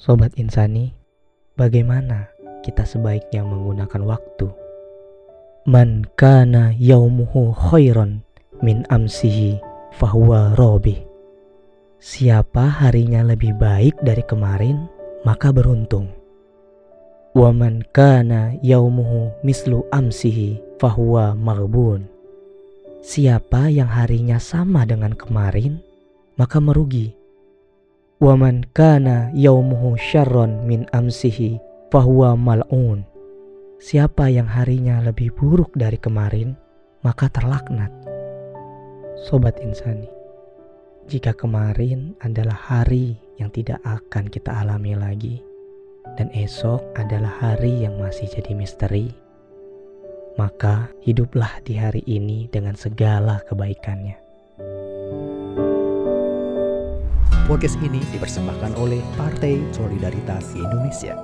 Sobat Insani, bagaimana kita sebaiknya menggunakan waktu? Man kana yaumuhu khairan min amsihi fahuwa robi. Siapa harinya lebih baik dari kemarin, maka beruntung. Waman kana yaumuhu mislu amsihi fahuwa maghbun. Siapa yang harinya sama dengan kemarin, maka merugi. Waman kana yaumuhu syarron min amsihi fahuwa mal'un. Siapa yang harinya lebih buruk dari kemarin, maka terlaknat. Sobat Insani, jika kemarin adalah hari yang tidak akan kita alami lagi, dan esok adalah hari yang masih jadi misteri, maka hiduplah di hari ini dengan segala kebaikannya. Podcast ini dipersembahkan oleh Partai Solidaritas Indonesia.